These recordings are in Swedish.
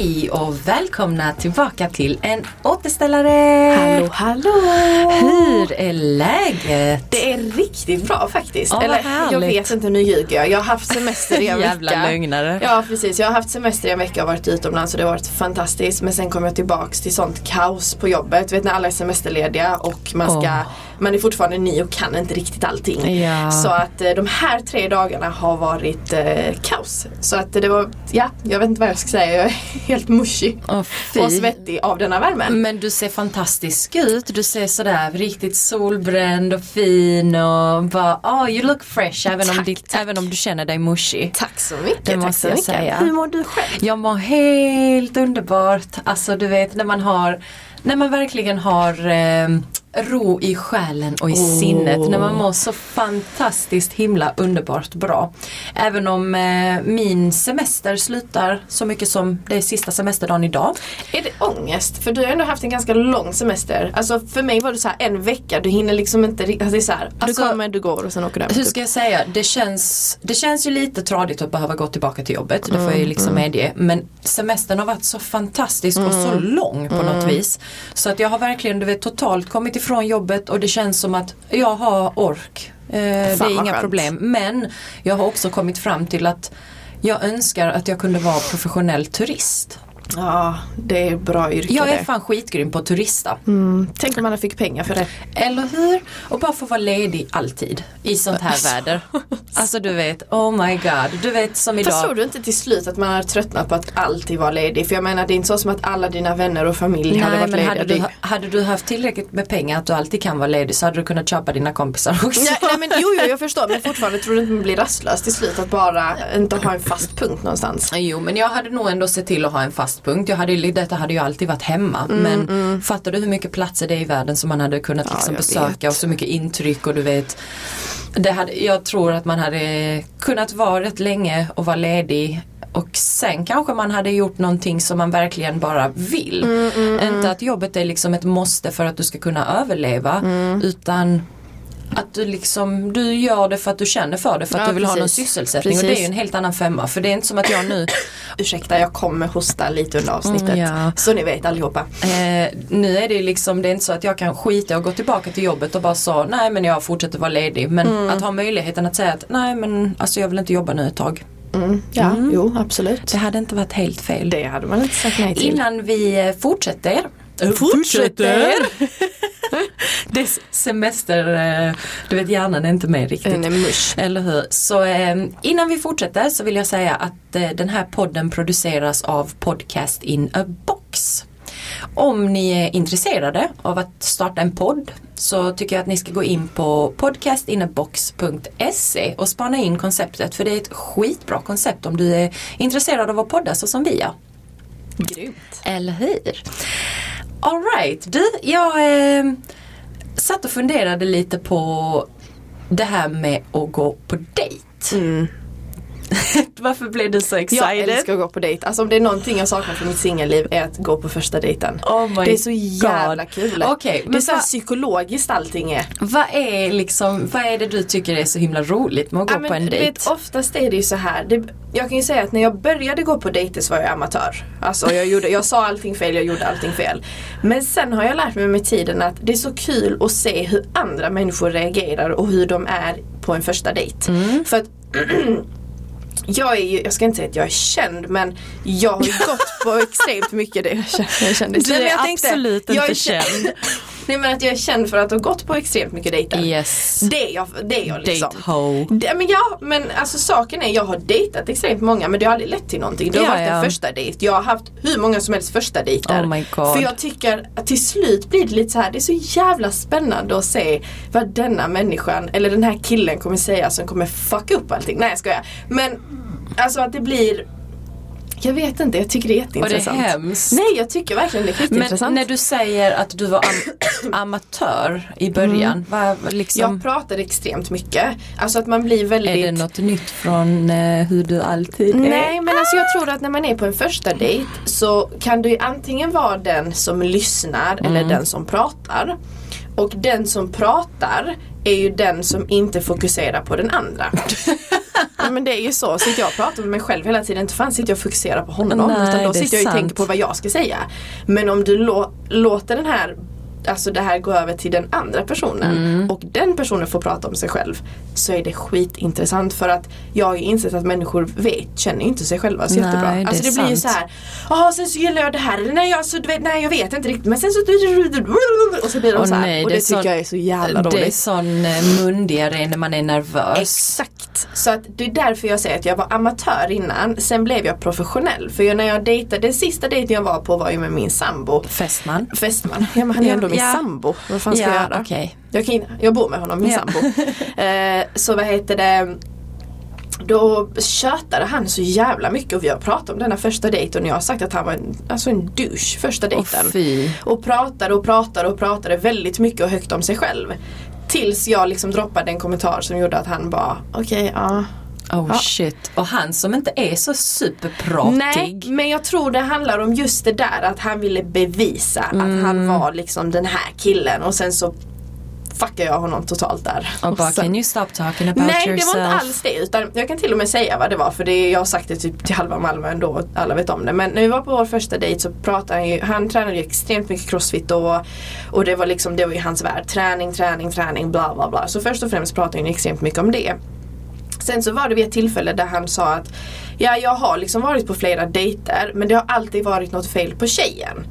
Hej och välkomna tillbaka till en återställare! Hallå hallå! Hur är läget? Det är riktigt bra faktiskt. Vad Eller jag vet inte, nu ljuger jag. Jag har haft semester i en Jävla vecka. lögnare. Ja precis, jag har haft semester i en vecka och varit utomlands och det har varit fantastiskt. Men sen kom jag tillbaks till sånt kaos på jobbet. Du vet när alla är semesterlediga och man ska Åh. Man är fortfarande ny och kan inte riktigt allting. Ja. Så att eh, de här tre dagarna har varit eh, kaos. Så att det var, ja, jag vet inte vad jag ska säga. Jag är helt Åh, fy. och svettig av denna värme. Men du ser fantastisk ut. Du ser sådär riktigt solbränd och fin och bara oh you look fresh även, om, Tack, ditt, tack. även om du känner dig mushy. Tack så mycket. Det måste jag mycket. säga. Hur mår du själv? Jag mår helt underbart. Alltså du vet när man har när man verkligen har eh, ro i själen och i Åh. sinnet. När man mår så fantastiskt himla underbart bra. Även om eh, min semester slutar så mycket som det är sista semesterdagen idag. Är det ångest? För du har ändå haft en ganska lång semester. Alltså för mig var det så här en vecka, du hinner liksom inte riktigt, alltså det är så här, du kommer, du går och sen åker du hem. Hur typ. ska jag säga, det känns, det känns ju lite tradigt att behöva gå tillbaka till jobbet. Det får jag ju liksom medge. Men semestern har varit så fantastisk och så lång på något vis. Så att jag har verkligen du vet, totalt kommit ifrån jobbet och det känns som att jag har ork. Eh, det är inga skönt. problem. Men jag har också kommit fram till att jag önskar att jag kunde vara professionell turist. Ja, det är bra yrke Jag är det. fan skitgrym på att turista. Mm. Tänk om man fick pengar för det. Eller hur? Och bara få vara ledig alltid i sånt här väder. Alltså du vet, oh my god. Du vet som Fast idag. tror du inte till slut att man har tröttnat på att alltid vara ledig? För jag menar det är inte så som att alla dina vänner och familj hade Nej varit men lediga. hade du, hade du haft tillräckligt med pengar att du alltid kan vara ledig så hade du kunnat köpa dina kompisar också. Nej, nej men jo, jo jag förstår men fortfarande tror du inte man blir rastlös till slut att bara inte ha en fast punkt någonstans. Jo men jag hade nog ändå sett till att ha en fast punkt. Jag hade, ju- detta hade ju alltid varit hemma. men fattar du hur mycket platser det är i världen som man hade kunnat Mm, Ja, liksom besöka vet. och så mycket intryck och du vet. Det hade, jag tror att man hade kunnat vara rätt länge och vara ledig och sen kanske man hade gjort någonting som man verkligen bara vill. Mm, Inte att jobbet är liksom ett måste för att du ska kunna överleva Mm. utan att du liksom, du gör det för att du känner för det för att Ja, du vill ha någon precis. sysselsättning och det är Precis. ju en helt annan femma för det är inte som att jag nu Ursäkta jag kommer hosta lite under avsnittet. Mm, ja. Så ni vet allihopa. Eh, nu är det ju liksom, det är inte så att jag kan skita och gå tillbaka till jobbet och bara så, nej men jag fortsätter vara ledig. Men Mm. att ha möjligheten att säga att nej men alltså jag vill inte jobba nu ett tag. Mm. Ja, jo absolut. Det hade inte varit helt fel. Det hade man inte sagt nej till. Innan vi fortsätter. Fortsätter. det är semester, eh, du vet hjärnan är inte med riktigt. Den är mush. Eller hur? Så eh, innan vi fortsätter så vill jag säga att eh, den här podden produceras av Podcast in a box. Om ni är intresserade av att starta en podd så tycker jag att ni ska gå in på podcastinabox.se och spana in konceptet för det är ett skitbra koncept om du är intresserad av att podda så som vi är. Grymt. Eller hur? Alright, du, jag eh, satt och funderade lite på det här med att gå på dejt. Mm. Varför blev du så Jag excited? älskar att gå på dejt. Alltså om det är någonting jag saknar från mitt singelliv är att gå på första dejten. Oh det är så jävla God. kul. Okej, det är men så vad- psykologiskt allting är. Vad är liksom, vad är det du tycker är så himla roligt med att gå Ja, på men en dejt? vet, oftast är det ju så här. Det, jag kan ju säga att när jag började gå på dejter så var jag amatör. Alltså jag, gjorde, jag sa allting fel, jag gjorde allting fel. Men sen har jag lärt mig med tiden att det är så kul att se hur andra människor reagerar och hur de är på en första dejt. Mm. För att jag är ju, jag ska inte säga att jag är känd men jag har ju gått på extremt mycket det jag. Jag kände. Du är jag absolut jag inte är känd. Nej men att jag är känd för att ha gått på extremt mycket dejter. Yes. Det är jag, det är jag liksom. Date-ho. Det, men ja, men alltså saken är jag har dejtat extremt många men det har aldrig lett till någonting. Det har Ja, varit ja. en första dejt. Jag har haft hur många som helst första dejter. Oh my God. För jag tycker att till slut blir det lite så här, det är så jävla spännande att se vad denna människan eller den här killen kommer säga som kommer fucka upp allting. Nej jag skojar. Men alltså att det blir jag vet inte, jag tycker det är Och det är jätteintressant. hemskt. Nej jag tycker verkligen det är Men skitintressant. när du säger att du var am- amatör i början, vad vad liksom, Jag pratar extremt mycket. Alltså att man blir väldigt är det något nytt från eh, hur du alltid är? Nej men alltså jag tror att när man är på en första dejt så kan du antingen vara den som lyssnar eller den som pratar. Och den som pratar är ju den som inte fokuserar på den andra. Ja, men det är ju så, så jag pratar med mig själv hela tiden. Inte fan sitter jag och fokuserar på honom. Nej, utan då sitter jag och sant. tänker på vad jag ska säga. Men om du lå- låter den här Alltså det här gå över till den andra personen Mm. och den personen får prata om sig själv så är det skitintressant för att jag har ju insett att människor vet, känner inte sig själva så Nej, jättebra. det Alltså det blir ju så sant. här, ja sen så gillar jag det här, eller nej jag, så, nej jag vet inte riktigt men sen så och så blir de Åh, så här nej, och det det, är så- tycker jag är så jävla roligt. Det är sån eh, mundiare när man är nervös. Exakt. Så att det är därför jag säger att jag var amatör innan. Sen blev jag professionell. För när jag dejtade, den sista dejten jag var på var ju med min sambo. Fästman. Fästman. Ja men han är ändå min ja. sambo. Vad fan ska jag Ja, göra? okej. Jag, kan, jag bor med honom, min Ja. sambo. Eh, så vad heter det då tjötade han så jävla mycket och vi har pratat om denna första dejten och jag har sagt att han var en, alltså en douche första dejten. fy. Och pratade och pratade och pratade väldigt mycket och högt om sig själv. Tills jag liksom droppade en kommentar som gjorde att han bara okej ja. Oh Ja. shit. Och han som inte är så superpratig. Nej men jag tror det handlar om just det där att han ville bevisa att Mm. han var liksom den här killen och sen så fuckade jag honom totalt där. Och bara, can you stop talking about Nej det yourself? var inte alls det utan jag kan till och med säga vad det var för det, jag har sagt det typ till halva Malmö ändå, alla vet om det. Men när vi var på vår första dejt så pratade han ju, han tränade ju extremt mycket crossfit då och det var liksom, det var ju hans värld. Träning, träning, träning, bla bla bla. Så först och främst pratade han ju extremt mycket om det. Sen så var det vid ett tillfälle där han sa att Ja jag har liksom varit på flera dejter men det har alltid varit något fel på tjejen.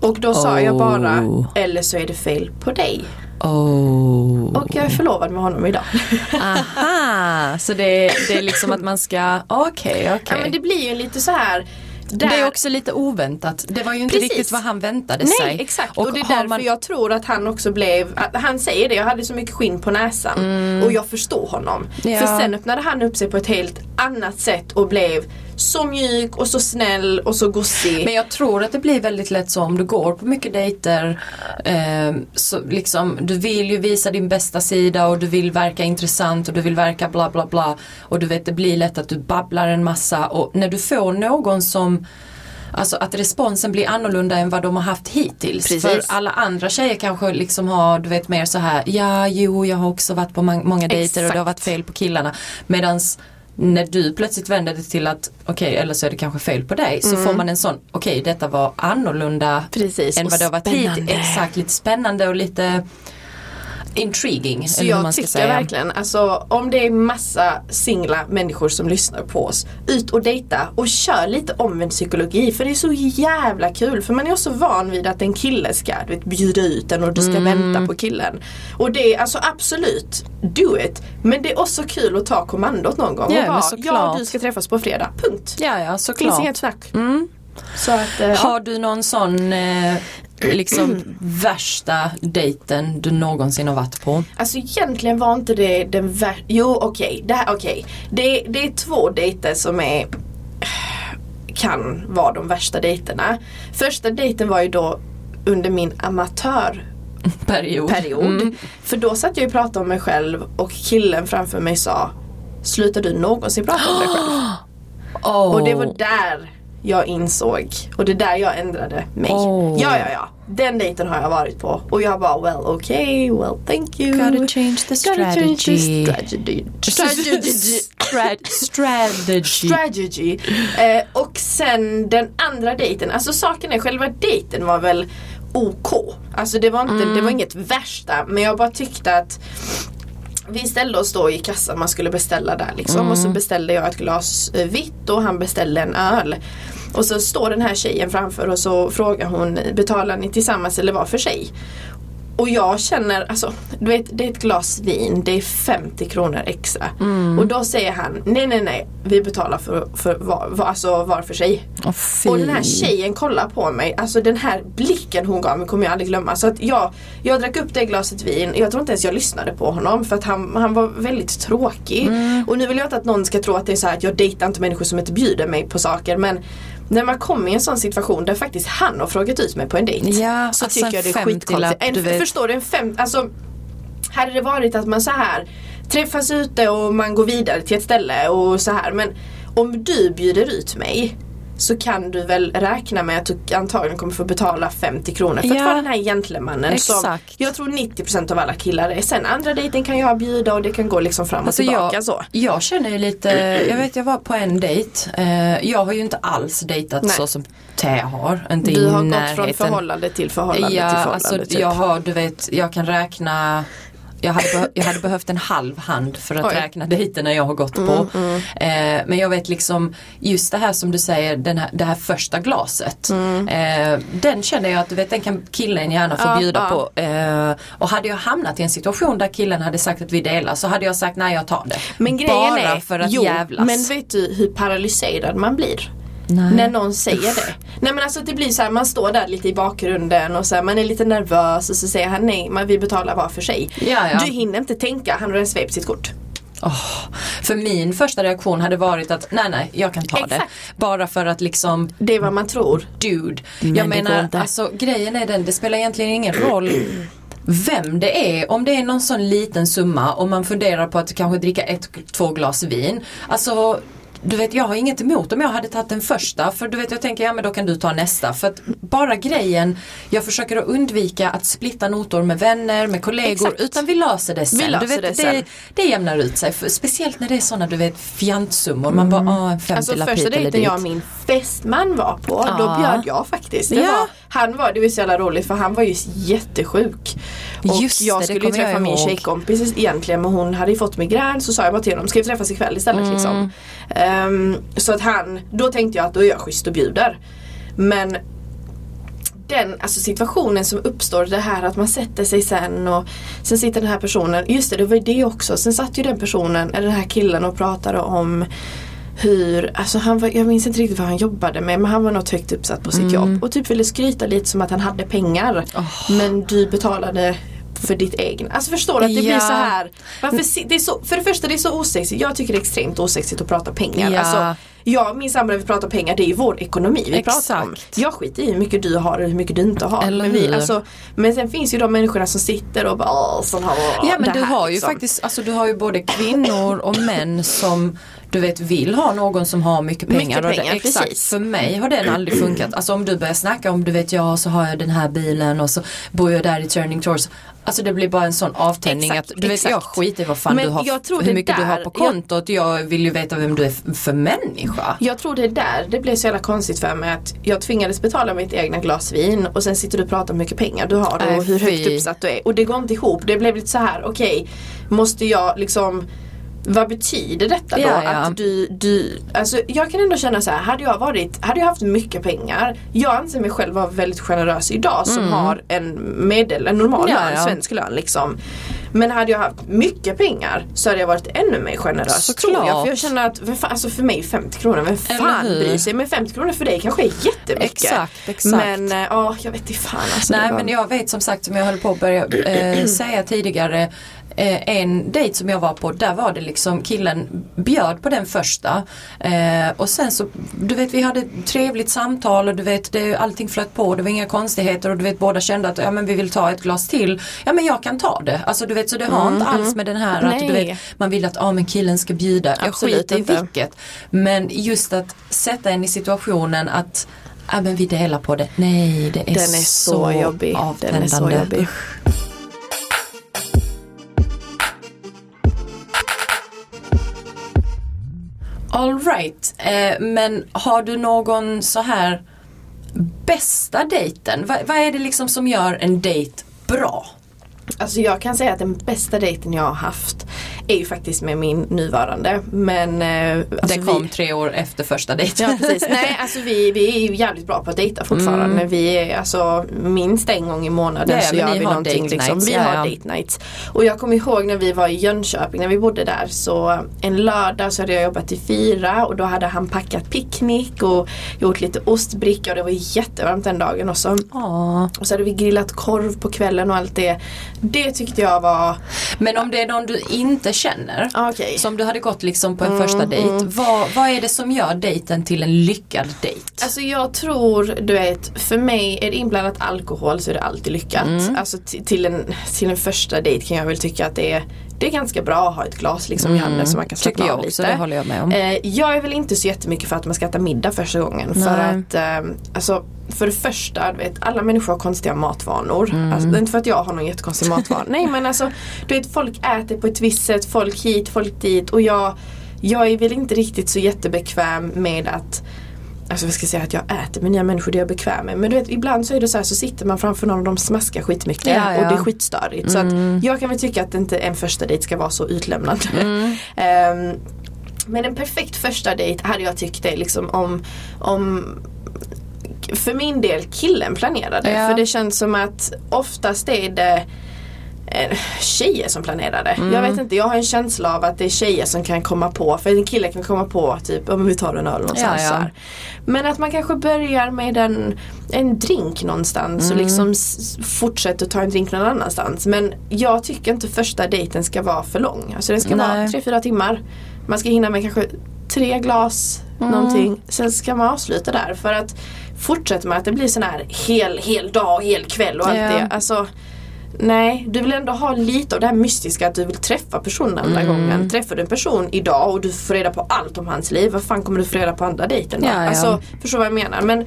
Och då sa jag bara Oh. eller så är det fel på dig. Oh. Och jag är förlovad med honom idag. Aha, så det, det är liksom att man ska, okej okej. Ja men det blir ju lite så här där... Det är också lite oväntat. Det var ju inte Precis. riktigt vad han väntade sig. Nej exakt och, det är därför man- jag tror att han också blev, han säger det, jag hade så mycket skinn på näsan och jag förstår honom. Mm. Ja. För sen öppnade han upp sig på ett helt annat sätt och blev så mjuk och så snäll och så gosig. Men jag tror att det blir väldigt lätt så om du går på mycket dejter. Eh, så liksom, du vill ju visa din bästa sida och du vill verka intressant och du vill verka bla bla bla. Och du vet det blir lätt att du babblar en massa och när du får någon som Alltså att responsen blir annorlunda än vad de har haft hittills. Precis. För alla andra tjejer kanske liksom har, du vet mer så här, ja jo jag har också varit på många dejter och det har varit fel på killarna. Medans när du plötsligt vänder det till att okej eller så är det kanske fel på dig så får man en sån okej detta var annorlunda Precis, än vad det har varit hittills. Exakt, lite spännande och lite intriguing. Så jag tycker säga. verkligen, alltså om det är massa singla människor som lyssnar på oss, ut och dejta och kör lite omvänd psykologi för det är så jävla kul för man är så van vid att en kille ska du vet, bjuda ut en och du ska Mm. vänta på killen. Och det är alltså absolut, do it. Men det är också kul att ta kommandot någon gång Ja, och bara, ja du ska träffas på fredag, punkt. Ja, ja Finns såklart. inget snack. Mm. Att, eh, Har du någon sån eh, liksom värsta dejten du någonsin har varit på? Alltså egentligen var inte det den värsta, jo okej, det, här- okej. det, det är två dejter som är kan vara de värsta dejterna. Första dejten var ju då under min amatörperiod. Period. Mm. För då satt jag och pratade om mig själv och killen framför mig sa Slutar du någonsin prata om dig själv? Oh. Och det var där jag insåg och det är där jag ändrade mig. Oh. Ja, ja, ja. Den dejten har jag varit på och jag bara well okay, well thank you. Gotta change the Gotta change the strategy. strategy. Strategy. Strat- strategy. strategy. Eh, och sen den andra dejten, alltså saken är själva dejten var väl OK. Alltså det var, inte, det var inget värsta men jag bara tyckte att vi ställde oss då i kassan, man skulle beställa där liksom och så beställde jag ett glas eh, vitt och han beställde en öl. Och så står den här tjejen framför och så frågar hon betalar ni tillsammans eller var för sig? Och jag känner, alltså du vet det är ett glas vin, det är 50 kronor extra. Och då säger han, nej nej nej, vi betalar för, för var, var, alltså var för sig. Fy. Och den här tjejen kollar på mig, alltså den här blicken hon gav mig kommer jag aldrig glömma. Så att jag, jag drack upp det glaset vin, jag tror inte ens jag lyssnade på honom för att han, han var väldigt tråkig. Och nu vill jag inte att någon ska tro att det är så här att jag dejtar inte människor som inte bjuder mig på saker men när man kommer i en sån situation där faktiskt han har frågat ut mig på en dejt Ja, så alltså tycker jag det är 50-lapp, skitkonstigt. Förstår du? En fem, alltså, hade det varit att man så här träffas ute och man går vidare till ett ställe och så här men om du bjuder ut mig så kan du väl räkna med att du antagligen kommer få betala 50 kronor för Ja. att vara den här gentlemannen som Exakt. jag tror 90% av alla killar är. Sen andra dejten kan jag bjuda och det kan gå liksom fram och Alltså tillbaka jag, så. jag känner ju lite, jag vet jag var på en dejt. Eh, jag har ju inte alls dejtat Nej. så som Tä har. Inte Du har gått från förhållande till förhållande Ja, till förhållande. alltså typ. jag har, du vet, jag kan räkna jag hade, jag hade behövt en halv hand för att Oj. Mm, räkna dejterna jag har gått på. Eh, men jag vet liksom just det här som du säger, här, det här första glaset. Eh, den känner jag att du vet, den kan killen gärna få Mm. Ja, bjuda ja. på. Eh, och hade jag hamnat i en situation där killen hade sagt att vi delar så hade jag sagt nej jag tar det. Men grejen Bara är, för att jo, jävlas. men vet du hur paralyserad man blir? Nej. När någon säger det. Nej men alltså det blir så här, man står där lite i bakgrunden och så här, man är lite nervös och så säger han nej, men vi betalar var för sig. Ja, ja. Du hinner inte tänka, han har redan svept sitt kort. Åh, för min första reaktion hade varit att nej nej jag kan ta det. Exakt. Bara för att liksom Det är vad man tror. dude. Men jag det menar alltså grejen är den, det spelar egentligen ingen roll vem det är. Om det är någon sån liten summa och man funderar på att kanske dricka ett, två glas vin. Alltså du vet jag har inget emot om jag hade tagit den första för du vet jag tänker ja men då kan du ta nästa. För att bara grejen, jag försöker att undvika att splitta notor med vänner, med kollegor Exakt. utan vi löser det sen. Vi löser du vet, det sen. Det, det jämnar ut sig. För, speciellt när det är sådana du vet fjantsummor. Man bara, ah, en 50 Alltså första dejten jag och min fästman var på, då Ja. bjöd jag faktiskt. Det Ja. var, han var, det var så jävla roligt för han var ju jättesjuk. Och Just det, jag det skulle ju kommer jag träffa min tjejkompis egentligen men hon hade ju fått migrän så sa jag bara till honom, ska vi träffas ikväll istället Mm. liksom. Ehm, så att han, då tänkte jag att då är jag schysst och bjuder. Men den alltså situationen som uppstår, det här att man sätter sig sen och sen sitter den här personen, just det, det var ju det också. Sen satt ju den personen, eller den här killen och pratade om hur, alltså han var, jag minns inte riktigt vad han jobbade med men han var något högt uppsatt på sitt Mm. jobb och typ ville skryta lite som att han hade pengar. Men du betalade för ditt egna. Alltså förstår du att det blir Ja. så här. Varför, det är så, för det första det är så osexigt. Jag tycker det är extremt osexigt att prata pengar. Ja. Alltså, jag och min sambo vi pratar pengar det är ju vår ekonomi vi pratar om. Exakt. Jag skiter i hur mycket du har och hur mycket du inte har. Eller men, vi, alltså, men sen finns ju de människorna som sitter och bara åh, sån här, åh, Ja men du här, har ju liksom. faktiskt, alltså du har ju både kvinnor och män som du vet vill ha någon som har mycket pengar. Mycket och det, pengar, exakt, precis. För mig har den aldrig funkat. Alltså om du börjar snacka om du vet ja så har jag den här bilen och så bor jag där i Turning Tours. Alltså det blir bara en sån avtändning Exakt, att du vet jag skiter i vad fan Men du har, jag tror hur mycket du har där- på jag- kontot. Jag vill ju veta vem du är för människa. Jag tror det är där det blev så jävla konstigt för mig att jag tvingades betala mitt egna glas vin och sen sitter du och pratar om hur mycket pengar du har och hur högt uppsatt du är. Och det går inte ihop. Det blev lite så här, okej, måste jag liksom vad betyder detta då? Ja, ja. Att du, du, alltså jag kan ändå känna så här, hade jag varit, hade jag haft mycket pengar, jag anser mig själv vara väldigt generös idag som har en medel, en normal Mm. Ja, lön, svensk lön liksom. Men hade jag haft mycket pengar så hade jag varit ännu mer generös Såklart. tror jag. För jag känner att, fan, alltså för mig 50 kronor, vem fan bryr sig? Men 50 kronor för dig kanske är jättemycket. Exakt, exakt. Men eh, ja, jag vet inte fan alltså. Nej men jag vet som sagt som jag höll på att börja eh, säga tidigare eh, en dejt som jag var på där var det liksom killen bjöd på den första eh, och sen så du vet vi hade ett trevligt samtal och du vet det, allting flöt på det var inga konstigheter och du vet båda kände att ja men vi vill ta ett glas till. Ja men jag kan ta det. Alltså du vet så det har inte alls med den här att du Nej. vet man vill att ja men killen ska bjuda. Jag Absolut skiter i inte. vilket. Men just att sätta en i situationen att Ja men vi delar på det. Nej det är, Den är så jobbig. Den är så avtändande. jobbig. All right. Eh, men har du någon så här bästa dejten? Va, vad är det liksom som gör en dejt bra? Alltså jag kan säga att den bästa dejten jag har haft är ju faktiskt med min nuvarande. Men eh, alltså det kom vi, tre år efter första dejten. Ja. Nej alltså vi, vi är ju jävligt bra på att dejta fortfarande. Vi är alltså minst en gång i månaden Mm. Ja, så gör vi någonting. Liksom. Vi ja, har date nights. Och jag kommer ihåg när vi var i Jönköping, när vi bodde där så en lördag så hade jag jobbat till fyra och då hade han packat picknick och gjort lite ostbricka och det var jättevarmt den dagen också. Ja. Och så hade vi grillat korv på kvällen och allt det. Det tyckte jag var, Men om det är någon du inte känner. ah, okej. Som du hade gått liksom på en första dejt. Vad, vad är det som gör dejten till en lyckad dejt? Alltså jag tror, du vet, för mig är det inblandat alkohol så är det alltid lyckat. Mm. Alltså till, en, till en första dejt kan jag väl tycka att det är det är ganska bra att ha ett glas liksom i handen så man kan Mm. Slappna av lite. det håller jag med om. Eh, jag är väl inte så jättemycket för att man ska äta middag första gången. För Nej. att eh, alltså, för det första, du vet, alla människor har konstiga matvanor. Mm. Alltså, det är inte för att jag har någon jättekonstig matvana. Nej men alltså, du vet folk äter på ett visst sätt, folk hit, folk dit och jag, jag är väl inte riktigt så jättebekväm med att Alltså vad ska jag säga att jag äter med nya människor, det är jag bekväm med. Men du vet ibland så är det så här så sitter man framför någon och de smaskar skitmycket Ja, ja. och det är skitstörigt. Så att jag kan väl tycka att inte en första dejt ska vara så utlämnande. Ehm, men en perfekt första dejt hade jag tyckt det liksom om, om för min del killen planerade. Ja. För det känns som att oftast är det eh, tjejer som planerade. Mm. Jag vet inte, jag har en känsla av att det är tjejer som kan komma på, för en kille kan komma på typ om vi tar en öl någonstans. Ja, ja. Men att man kanske börjar med en, en drink någonstans Mm. och liksom fortsätter ta en drink någon annanstans. Men jag tycker inte första dejten ska vara för lång. Alltså den ska Nej. vara tre fyra timmar. Man ska hinna med kanske tre glas Mm. någonting. Sen ska man avsluta där. För att fortsätter man att det blir sån här hel, hel dag, hel kväll och allt det. Alltså, Nej, du vill ändå ha lite av det här mystiska att du vill träffa personen andra Mm. gången. Träffar du en person idag och du får reda på allt om hans liv, vad fan kommer du få reda på andra dejten då? Ja, ja. Alltså, förstår vad jag menar. Men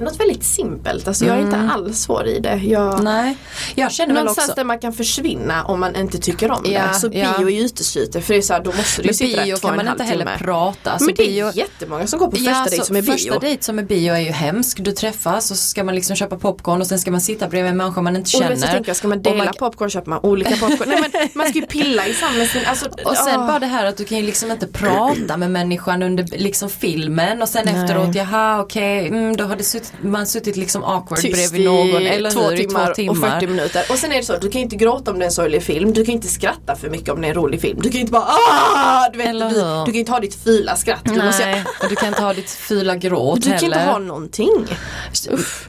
något väldigt simpelt, alltså jag är inte alls svår i det. Jag, Mm. Nej, jag känner väl Någonstans också där man kan försvinna om man inte tycker om Ja, det. Så ja. bio är uteslutet för det är så här, då måste du ju sitta bio och kan man inte heller timme. prata. Alltså Men det bio, är jättemånga som går på första Ja, dejt som är bio. Första dejt som är bio är ju hemsk. Du träffas och så ska man liksom köpa popcorn och sen ska man sitta bredvid en människa man inte Och känner. vet så tänker jag, ska man Och dela man- popcorn köper man olika popcorn. Nej men man ska ju pilla i samma sin, alltså, Och sen ah. bara det här att du kan ju liksom inte prata med människan under liksom filmen och sen efteråt, jaha okej, mm, då har det suttit, man suttit liksom awkward tyst bredvid någon eller två, hur, timmar två timmar. och 40 minuter. Och sen är det så, du kan inte gråta om det är en sorglig film. Du kan inte skratta för mycket om det är en rolig film. Du kan inte bara ah! Du, vet, du, du kan inte ha ditt fula skratt. Du, måste, och du kan inte ha ditt fula gråt du kan heller. inte ha någonting.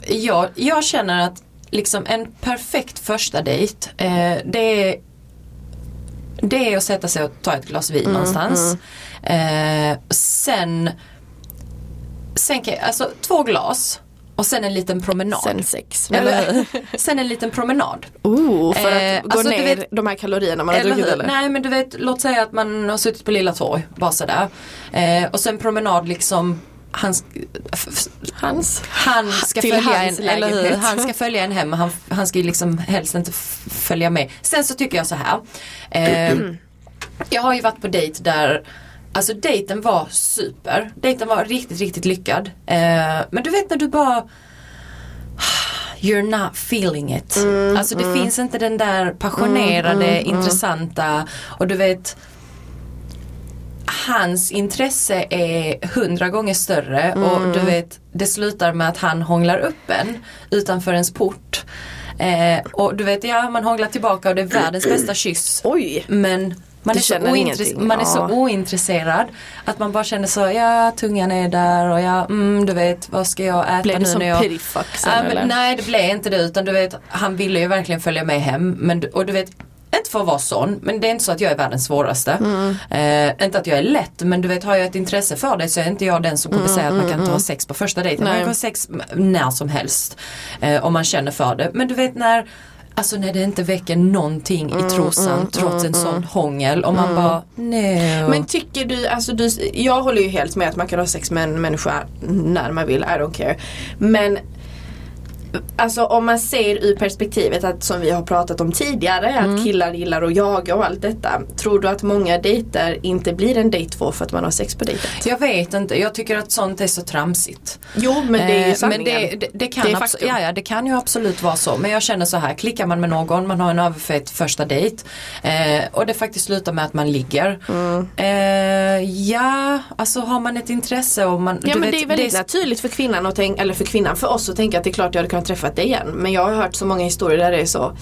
Jag, jag känner att liksom en perfekt första dejt, eh, det är det är att sätta sig och ta ett glas Mm, vin någonstans. Eh, sen, sen kan jag, alltså två glas och sen en liten promenad. Sen sex. eller, sen en liten promenad. Oh, för Eh, att gå alltså, ner vet- de här kalorierna man har Eller druckit eller? Nej men du vet, låt säga att man har suttit på Lilla Torg, bara sådär. Eh, och sen promenad liksom, han, f- f- Hans. han ska följa hans en, eller hur? Han ska följa en hem, han, han ska ju liksom helst inte följa med. Sen så tycker jag så här. Eh, jag har ju varit på dejt där Alltså dejten var super. Dejten var riktigt, riktigt lyckad. Eh, men du vet när du bara You're not feeling it. alltså det finns inte den där passionerade, intressanta och du vet Hans intresse är hundra gånger större och du vet det slutar med att han hånglar upp en utanför ens port. Eh, och du vet ja man hånglar tillbaka och det är världens bästa kyss. Oj. Men man Du är, så man är så ja. ointresserad att man bara känner så, ja tungan är där och ja, mm, du vet vad ska jag äta Blev nu som när jag... pirifuck sen Ja, men, eller? nej det blev inte det utan du vet han ville ju verkligen följa med hem men, du- och du vet inte för att vara sån men det är inte så att jag är världens svåraste. Mm. Eh, inte att jag är lätt men du vet har jag ett intresse för det så är inte jag den som kommer säga att man kan inte ha sex på första dejten. Man Mm, kan ha sex när som helst eh, om man känner för det. Men du vet när Alltså när det inte väcker någonting Mm, i trosan trots en sån hångel och man bara nej. Men tycker du, alltså du, jag håller ju helt med att man kan ha sex med en människa när man vill, I don't care. Men Alltså om man ser ur perspektivet att som vi har pratat om tidigare Mm. att killar gillar att jaga och allt detta. Tror du att många dejter inte blir en dejt två för att man har sex på dejten? Jag vet inte, jag tycker att sånt är så tramsigt. Jo men det är ju Eh, sanningen. Men det, det, det, kan Det är abso- faktum. ja, ja, det kan ju absolut vara så. Men jag känner så här, klickar man med någon, man har en överfet första dejt eh, och det faktiskt slutar med att man ligger. Mm. Eh, ja, alltså har man ett intresse och man... Ja men vet, det är väldigt naturligt för kvinnan att tänka, eller för kvinnan, för oss att tänka att det är klart jag hade kunnat träffat dig igen. Men jag har hört så många historier där det är så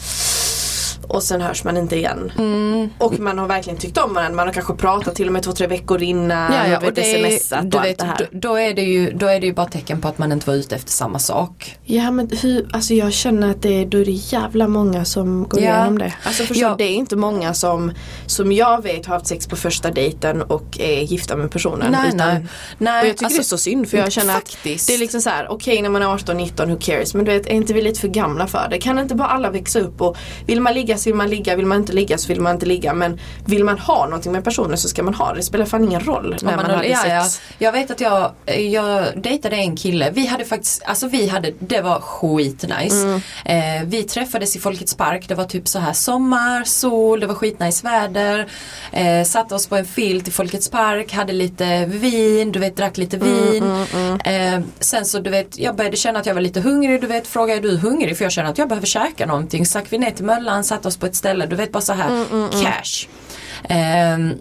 och sen hörs man inte igen. Mm. Och man har verkligen tyckt om varandra. Man har kanske pratat till och med två, tre veckor innan. Ja, ja, och vet, smsat och du allt vet, det här. då, då, är det ju, då är det ju bara tecken på att man inte var ute efter samma sak. Ja men hur, alltså jag känner att det, då är det jävla många som går Ja. igenom det. Alltså förstå, Ja. det är inte många som, som jag vet har haft sex på första dejten och är gifta med personen. Nej, utan, nej. nej Och jag tycker alltså, det är så synd för jag känner faktiskt. att det är liksom så här: okej när man är 18-19 who cares men du vet är inte vi lite för gamla för det? Kan inte bara alla växa upp och vill man ligga ligga så vill man ligga, vill man inte ligga så vill man inte ligga. Men vill man ha någonting med personen så ska man ha det. Det spelar fan ingen roll när man, man har ja, sex. ja. Jag vet att jag, jag dejtade en kille, vi hade faktiskt, alltså vi hade, det var skitnice. Mm. Eh, vi träffades i Folkets Park, det var typ så här sommar, sol, det var skitnice väder. Eh, satte oss på en filt i Folkets Park, hade lite vin, du vet drack lite vin. Eh, sen så du vet, jag började känna att jag var lite hungrig, du vet frågade är du hungrig? För jag känner att jag behöver käka någonting. Så vi ner till Möllan, satte oss på ett ställe, du vet bara så här cash. Ehm,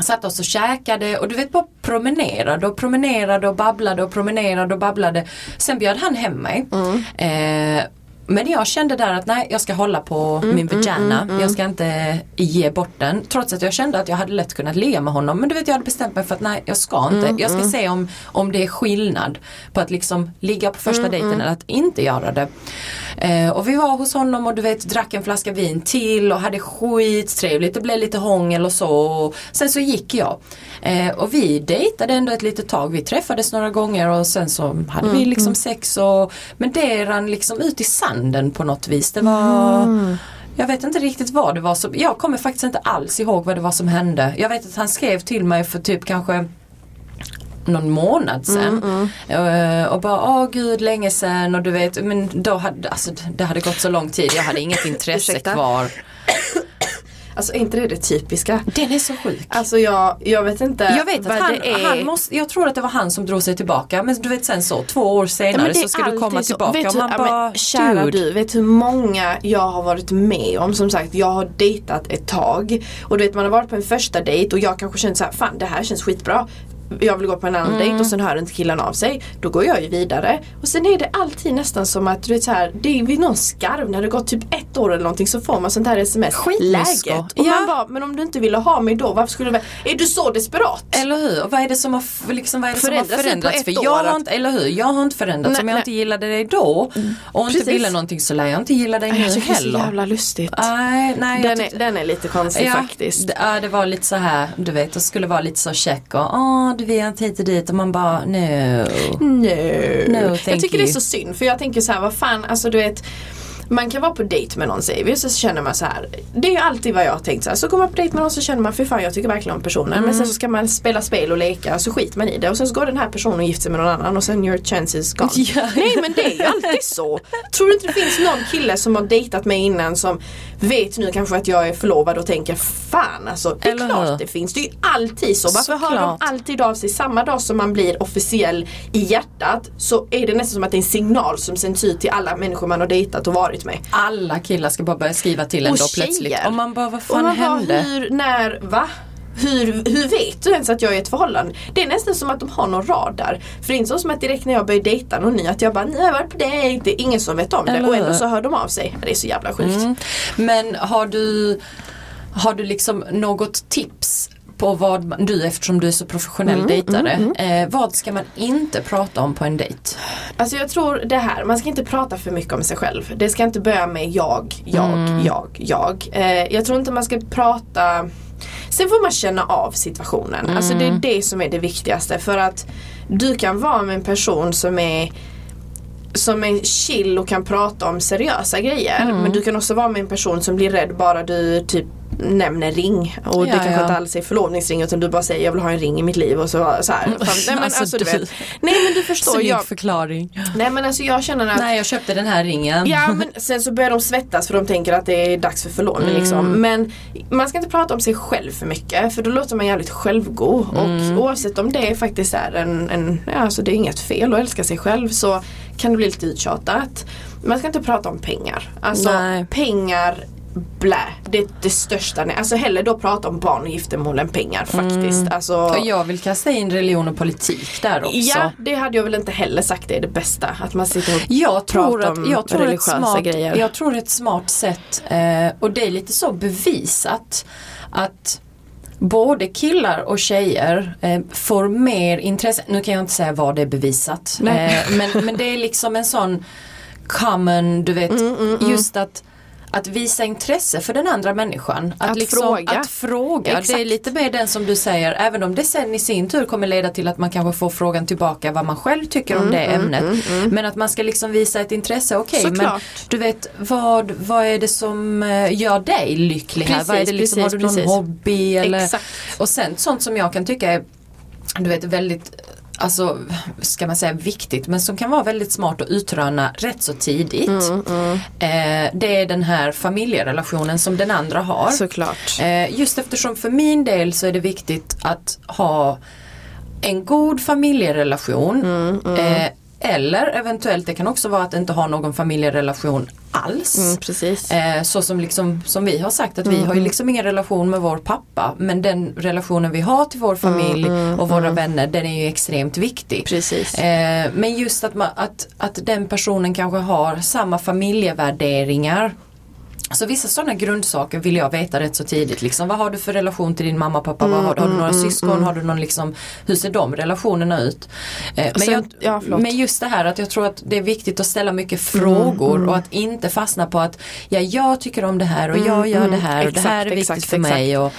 Satt oss och käkade och du vet bara promenerade och promenerade och babblade och promenerade och babblade. Sen bjöd han hem mig. Eh, men jag kände där att nej jag ska hålla på min vagina. Jag ska inte ge bort den. Trots att jag kände att jag hade lätt kunnat ligga med honom. Men du vet jag hade bestämt mig för att nej jag ska inte. Jag ska se om, om det är skillnad på att liksom ligga på första dejten eller att inte göra det. Eh, och vi var hos honom och du vet drack en flaska vin till och hade skittrevligt. Det blev lite hångel och så. Sen så gick jag. Eh, och vi dejtade ändå ett litet tag. Vi träffades några gånger och sen så hade vi liksom sex och men det rann liksom ut i sanden på något vis. Det var Jag vet inte riktigt vad det var som, jag kommer faktiskt inte alls ihåg vad det var som hände. Jag vet att han skrev till mig för typ kanske någon månad sedan. Eh, Och bara, åh gud länge sedan och du vet, men då hade, alltså, det hade gått så lång tid, jag hade inget intresse kvar. Alltså är inte det det typiska? Den är så sjuk. Alltså jag, jag vet inte Jag vet vad att han, det är. han måste, jag tror att det var han som drog sig tillbaka men du vet sen så två år Ja, senare är så ska du komma så. tillbaka Vet och man ja, bara, men, kära dude. du, vet hur många jag har varit med om. Som sagt, jag har dejtat ett tag. Och du vet man har varit på en första dejt och jag kanske känt så här, fan det här känns skitbra. Jag vill gå på en annan Mm. dejt och sen hör inte killen av sig. Då går jag ju vidare. Och sen är det alltid nästan som att du vet så här, det är vid någon skarv när det gått typ ett år eller någonting så får man sånt här sms. Skitlusko. Läget. Och Ja. man bara, men om du inte ville ha mig då, varför skulle du Är du så desperat? Eller hur? Och vad är det som har, liksom, vad är det som har Förändrats förändrats? ett För jag har inte, eller hur? Jag har inte förändrats. Nej, Om jag nej. inte gillade dig då och inte Precis. ville någonting så lär jag inte gilla dig nu tycker det är så heller. jävla lustigt. Nej, nej, Den är, den är lite konstig faktiskt. d- Ja, det var lite så här, du vet, det skulle vara lite så check och åh, du vill inte hit och dit och man bara no. No. No, jag tycker det you. är så synd för jag tänker så här, vad fan, alltså du vet man kan vara på dejt med någon säger vi och så känner man så här. Det är ju alltid vad jag har tänkt så här. Så går man på dejt med någon så känner man för fan jag tycker verkligen om personen. Men Mm. sen så ska man spela spel och leka så skiter man i det. Och sen så går den här personen och gifter sig med någon annan och sen your chance is gone. Ja. Nej men det är ju alltid så. Tror du inte det finns någon kille som har dejtat mig innan som vet nu kanske att jag är förlovad och tänker fan alltså. Det är Eller klart hur? det finns. Det är ju alltid så. Varför hör de alltid av sig samma dag som man blir officiell i hjärtat så är det nästan som att det är en signal som sänds ut till alla människor man har dejtat och varit med. Alla killar ska bara börja skriva till en Och då tjejer. plötsligt. Och man bara, vad Och fan man bara, hände? hur, när, va? Hur, hur vet du ens att jag är i ett förhållande? Det är nästan som att de har någon radar. För det är inte så som att direkt när jag börjar dejta någon ny att jag bara, ni har varit på dejt. Det är ingen som vet om det Eller och ändå så hör de av sig. Det är så jävla sjukt. Mm. Men har du, har du liksom något tips på vad man, du eftersom du är så professionell Mm, dejtare, Eh, vad ska man inte prata om på en dejt? Alltså jag tror det här, man ska inte prata för mycket om sig själv. Det ska inte börja med jag, jag, Mm. jag, jag. Eh, jag tror inte man ska prata Sen får man känna av situationen. Alltså det är Mm. det som är det viktigaste. För att du kan vara med en person som är som är chill och kan prata om seriösa grejer. Mm. Men du kan också vara med en person som blir rädd bara du typ nämner ring. Och det Ja, kanske ja. inte alls är förlovningsring utan du bara säger jag vill ha en ring i mitt liv och så, så här. Fan, nej, men, Alltså, alltså, du vet. nej men du förstår. Snygg Jag, förklaring. nej men alltså jag känner att Nej jag köpte den här ringen. Ja men sen så börjar de svettas för de tänker att det är dags för förlovning Mm. liksom. Men man ska inte prata om sig själv för mycket för då låter man jävligt självgod. Mm. Och oavsett om det faktiskt är en, en, ja alltså det är inget fel att älska sig själv så kan det bli lite uttjatat. Man ska inte prata om pengar. Alltså Nej. pengar Blä, det är det största. Alltså hellre då prata om barn och giftermål än pengar faktiskt. Alltså, Och jag vill kasta in religion och politik där också. ja, det hade jag väl inte heller sagt är det bästa. Att man sitter och Jag tror, prata att, om jag, tror ett religiösa smart, grejer. jag tror ett smart sätt, eh, och det är lite så bevisat, att både killar och tjejer eh, får mer intresse, nu kan jag inte säga vad det är bevisat, eh, men, men det är liksom en sån common, du vet, Mm, just att att visa intresse för den andra människan. Att, Att fråga. Att fråga. Det är lite mer den som du säger, även om det sen i sin tur kommer leda till att man kanske får frågan tillbaka vad man själv tycker Mm, om det ämnet. Men att man ska liksom visa ett intresse, okej men Såklart. du vet vad, vad är det som eh, gör dig lycklig här? Precis, Vad är det liksom, precis, har du någon precis. hobby eller? Exakt. Och sen sånt som jag kan tycka är du vet väldigt Alltså, ska man säga viktigt, men som kan vara väldigt smart att utröna rätt så tidigt. Mm, Eh, det är den här familjerelationen som den andra har. Såklart. Eh, just eftersom för min del så är det viktigt att ha en god familjerelation. Mm, Eh, eller eventuellt det kan också vara att inte ha någon familjerelation alls. Mm, precis. Eh, så som, liksom, som vi har sagt att vi har ju liksom ingen relation med vår pappa men den relationen vi har till vår familj och våra vänner den är ju extremt viktig. Precis. Eh, men just att, man, att, att den personen kanske har samma familjevärderingar. Så vissa sådana grundsaker vill jag veta rätt så tidigt. Liksom, vad har du för relation till din mamma och pappa? vad har, du? har du några syskon? Har du någon liksom, hur ser de relationerna ut? Eh, men, Sen- jag, ja, men just det här att jag tror att det är viktigt att ställa mycket frågor och att inte fastna på att ja, jag tycker om det här och jag gör det här och det här är Exakt, viktigt exakt, för mig. Och,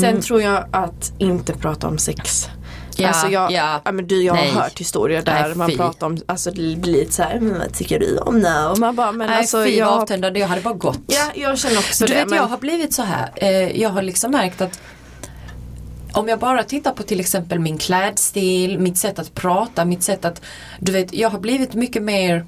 Sen tror jag att inte prata om sex. Ja, alltså jag, ja. ja. men du, jag Nej. har hört historier där Nej, man fy. pratar om, alltså det blir lite så här, men vad tycker du om det? Och man bara, men Nej, alltså fy jag, avtändande, jag hade bara gått. ja, jag känner också Du det. vet men, jag har blivit så här. Eh, jag har liksom märkt att om jag bara tittar på till exempel min klädstil, mitt sätt att prata, mitt sätt att Du vet, jag har blivit mycket mer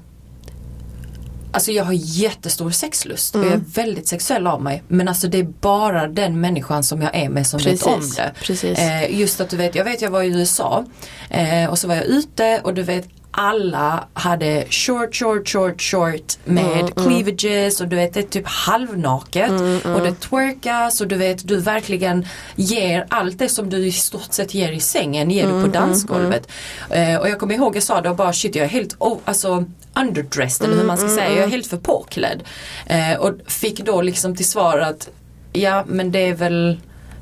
Alltså jag har jättestor sexlust och jag är Mm. väldigt sexuell av mig. Men alltså det är bara den människan som jag är med som vet om Precis, det. precis. Eh, just att du vet, jag vet jag var i USA eh, och så var jag ute och du vet alla hade short, short, short, short med Mm, cleavages och du vet det är typ halvnaket. Och det twerkas och du vet du verkligen ger allt det som du i stort sett ger i sängen ger Mm, du på dansgolvet. Eh, och jag kommer ihåg jag sa och bara shit jag är helt oh, alltså underdressed eller hur man ska Mm, säga, jag är helt för påklädd. Eh, och fick då liksom till svar att ja men det är väl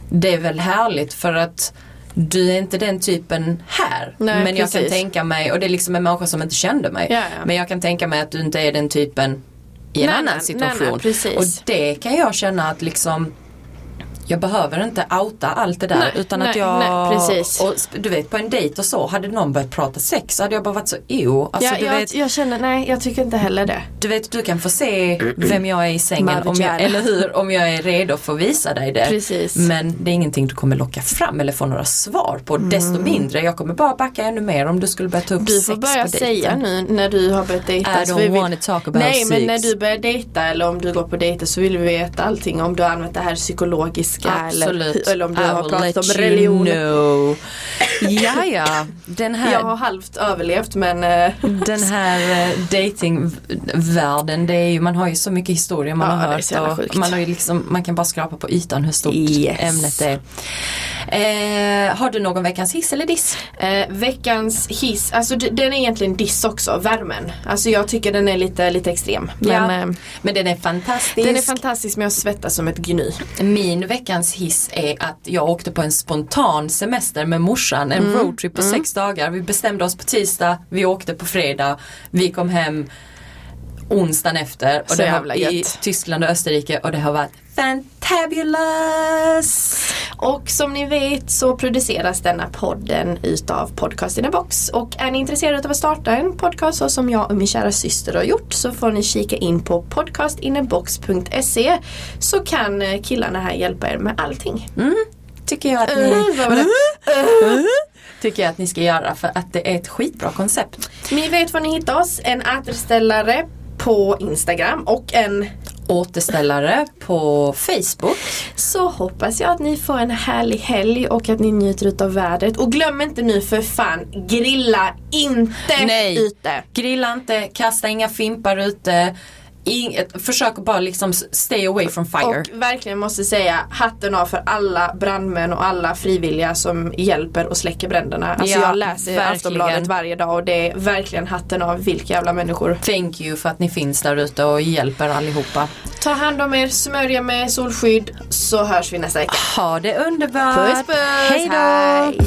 det är väl härligt för att du är inte den typen här. Nej, men jag kan precis. tänka mig, och det är liksom en människa som inte kände mig. Ja, ja. Men jag kan tänka mig att du inte är den typen i en Nej, annan nej, situation. Och det kan jag känna att liksom jag behöver inte outa allt det där Nej, utan att nej, jag, nej, precis. och du vet på en dejt och så, hade någon börjat prata sex hade jag bara varit så ew. Alltså, ja, du, jag, vet, jag känner, nej jag tycker inte heller det. du vet, du kan få se vem jag är i sängen, om jag, eller hur, om jag är redo för att visa dig det. Precis. Men det är ingenting du kommer locka fram eller få några svar på. Desto mindre, jag kommer bara backa ännu mer om du skulle börja ta upp Mm. Du sex får börja säga nu när du har börjat dejta. I don't vi vill- wanna talk about Nej men sex. när du börjar dejta eller om du går på dejter så vill vi veta allting om du har använt det här psykologiska eller, Absolut. eller om du I har pratat om let you religion. know. Ja, ja. Den här, Jag har halvt överlevt men eh, den här uh, datingvärlden, det är ju, man har ju så mycket historier man Ja, har hört. och sjukt. man, har ju liksom, man kan bara skrapa på ytan hur stort Yes. ämnet är. Eh, har du någon veckans hiss eller diss? eh, veckans hiss, alltså den är egentligen diss också, värmen. Alltså jag tycker den är lite, lite extrem. Men, Ja. eh, Men den är fantastisk. den är fantastisk men jag svettas som ett gny. Min veckans hiss är att jag åkte på en spontan semester med morsan, en Mm. roadtrip på sex dagar. Vi bestämde oss på tisdag, vi åkte på fredag, vi kom hem onsdagen efter och Så det har, i. Tyskland och Österrike och det har varit fantabulous! Och som ni vet så produceras denna podden utav Podcast in a box. Och är ni intresserade av att starta en podcast så som jag och min kära syster har gjort så får ni kika in på podcastinabox.se så kan eh, killarna här hjälpa er med allting. Tycker jag att ni, vad var det? tycker jag att ni ska göra för att det är ett skitbra koncept. Ni vet var ni hittar oss. En återställare på Instagram och en Återställare på Facebook. så hoppas jag att ni får en härlig helg och att ni njuter utav vädret. Och glöm inte nu för fan, grilla inte Nej. ute. Grilla inte, kasta inga fimpar ute. Inget, försök bara liksom stay away from fire. Och verkligen måste säga hatten av för alla brandmän och alla frivilliga som hjälper och släcker bränderna. Alltså Ja, jag läser verkligen. Aftonbladet varje dag och det är verkligen hatten av vilka jävla människor. Thank you för att ni finns där ute och hjälper allihopa. Ta hand om er, smörja med solskydd så hörs vi nästa vecka. Ha det underbart! Puss puss! Hej då! Hej.